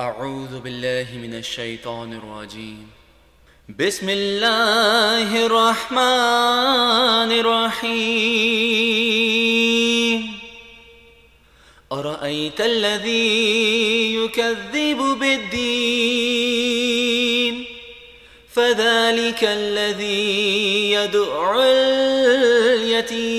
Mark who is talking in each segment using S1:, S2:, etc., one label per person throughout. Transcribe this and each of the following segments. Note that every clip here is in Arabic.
S1: أعوذ بالله من الشيطان الرجيم. بسم الله الرحمن الرحيم. أرأيت الذي يكذب بالدين؟ فذلك الذي يدع اليتيم.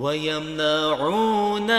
S1: ويمنعون